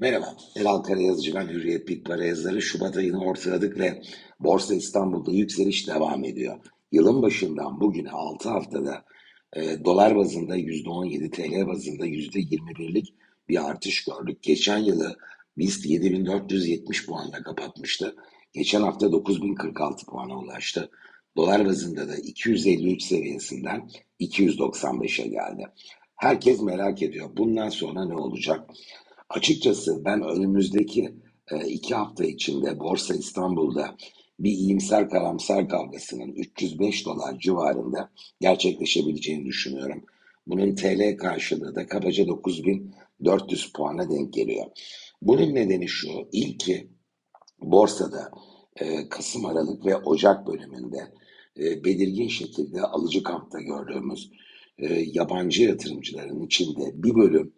Merhaba, Elal Karayazıcı ben Hürriyet Big Para yazarı. Şubat ayını ortaladık ve Borsa İstanbul'da yükseliş devam ediyor. Yılın başından bugüne 6 haftada e, dolar bazında %17, TL bazında %21'lik bir artış gördük. Geçen yılı BIST 7470 puanla kapatmıştı. Geçen hafta 9046 puana ulaştı. Dolar bazında da 253 seviyesinden 295'e geldi. Herkes merak ediyor. Bundan sonra ne olacak? Açıkçası ben önümüzdeki e, iki hafta içinde Borsa İstanbul'da bir iyimser karamsar kavgasının 305 dolar civarında gerçekleşebileceğini düşünüyorum. Bunun TL karşılığı da kabaca 9400 puana denk geliyor. Bunun nedeni şu, ilki borsada e, Kasım, Aralık ve Ocak bölümünde e, belirgin şekilde alıcı kampta gördüğümüz e, yabancı yatırımcıların içinde bir bölüm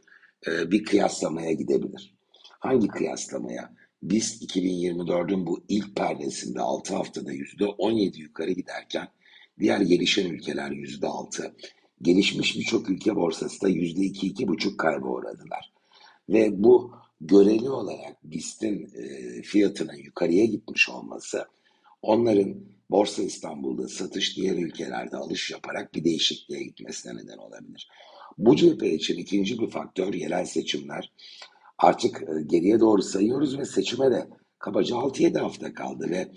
e, bir kıyaslamaya gidebilir. Hangi kıyaslamaya? Biz 2024'ün bu ilk perdesinde 6 haftada %17 yukarı giderken diğer gelişen ülkeler %6, gelişmiş birçok ülke borsası da %2-2,5 kaybı uğradılar. Ve bu göreli olarak BIST'in e, fiyatının yukarıya gitmiş olması onların Borsa İstanbul'da satış diğer ülkelerde alış yaparak bir değişikliğe gitmesine neden olabilir. Bu cephe için ikinci bir faktör yerel seçimler. Artık e, geriye doğru sayıyoruz ve seçime de kabaca 6-7 hafta kaldı ve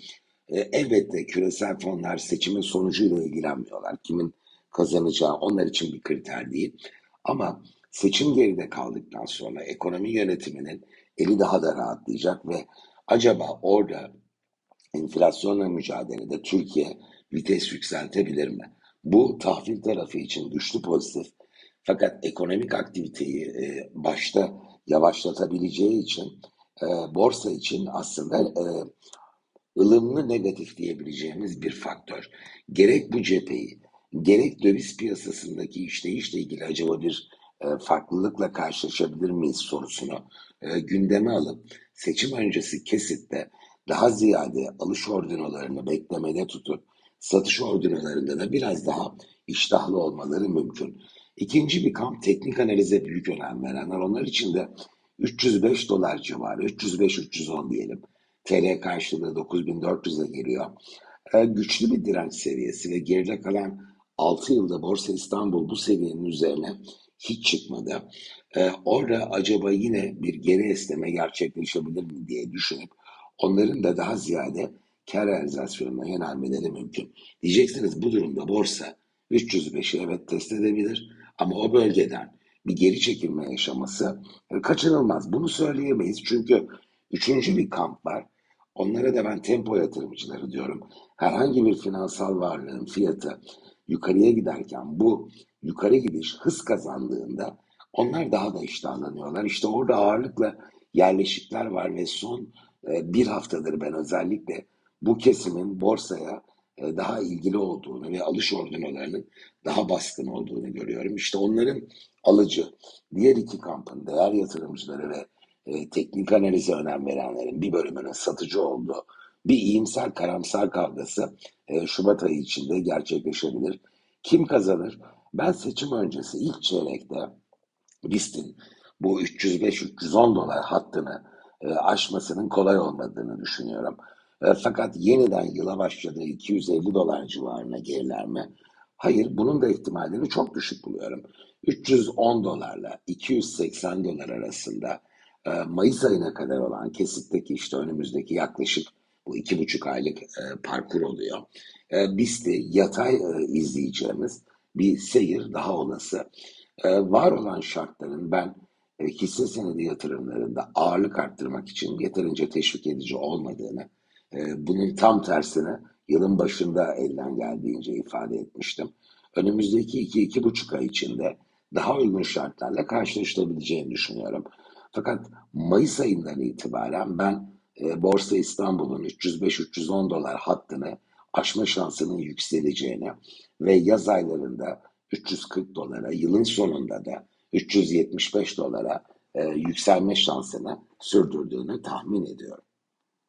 e, elbette küresel fonlar seçimin sonucuyla ilgilenmiyorlar. Kimin kazanacağı onlar için bir kriter değil. Ama seçim geride kaldıktan sonra ekonomi yönetiminin eli daha da rahatlayacak ve acaba orada enflasyonla mücadelede Türkiye vites yükseltebilir mi? Bu tahvil tarafı için güçlü pozitif fakat ekonomik aktiviteyi e, başta yavaşlatabileceği için e, borsa için aslında e, ılımlı negatif diyebileceğimiz bir faktör. Gerek bu cepheyi, gerek döviz piyasasındaki işleyişle ilgili acaba bir e, farklılıkla karşılaşabilir miyiz sorusunu e, gündeme alıp seçim öncesi kesitte daha ziyade alış ordinolarını beklemede tutup satış ordinolarında da biraz daha iştahlı olmaları mümkün. İkinci bir kamp teknik analize büyük önem verenler. Onlar için de 305 dolar civarı, 305-310 diyelim. TL karşılığı 9400'e geliyor. Ee, güçlü bir direnç seviyesi ve geride kalan 6 yılda Borsa İstanbul bu seviyenin üzerine hiç çıkmadı. Ee, orada acaba yine bir geri esneme gerçekleşebilir mi diye düşünüp onların da daha ziyade kar realizasyonuna yönelmeleri mümkün. Diyeceksiniz bu durumda borsa 305'i evet test edebilir ama o bölgeden bir geri çekilme yaşaması e, kaçınılmaz. Bunu söyleyemeyiz çünkü üçüncü bir kamp var. Onlara da ben tempo yatırımcıları diyorum. Herhangi bir finansal varlığın fiyatı yukarıya giderken bu yukarı gidiş hız kazandığında onlar daha da iştahlanıyorlar. İşte orada ağırlıkla yerleşikler var ve son e, bir haftadır ben özellikle bu kesimin borsaya daha ilgili olduğunu ve alış ordinolarının daha baskın olduğunu görüyorum. İşte onların alıcı, diğer iki kampın değer yatırımcıları ve e, teknik analize önem verenlerin bir bölümünün satıcı olduğu bir iyimser karamsar kavgası e, Şubat ayı içinde gerçekleşebilir. Kim kazanır? Ben seçim öncesi ilk çeyrekte BIST'in bu 305-310 dolar hattını e, aşmasının kolay olmadığını düşünüyorum. E, fakat yeniden yıla başladığı 250 dolar civarına geriler mi? Hayır, bunun da ihtimalini çok düşük buluyorum. 310 dolarla 280 dolar arasında e, Mayıs ayına kadar olan kesitteki işte önümüzdeki yaklaşık bu iki buçuk aylık e, parkur oluyor. E, de yatay izleyeceğimiz bir seyir daha olası. Var olan şartların ben hisse senedi yatırımlarında ağırlık arttırmak için yeterince teşvik edici olmadığını ee, bunun tam tersine yılın başında elden geldiğince ifade etmiştim. Önümüzdeki iki, iki buçuk ay içinde daha uygun şartlarla karşılaşılabileceğini düşünüyorum. Fakat Mayıs ayından itibaren ben e, Borsa İstanbul'un 305-310 dolar hattını aşma şansının yükseleceğini ve yaz aylarında 340 dolara, yılın sonunda da 375 dolara e, yükselme şansını sürdürdüğünü tahmin ediyorum.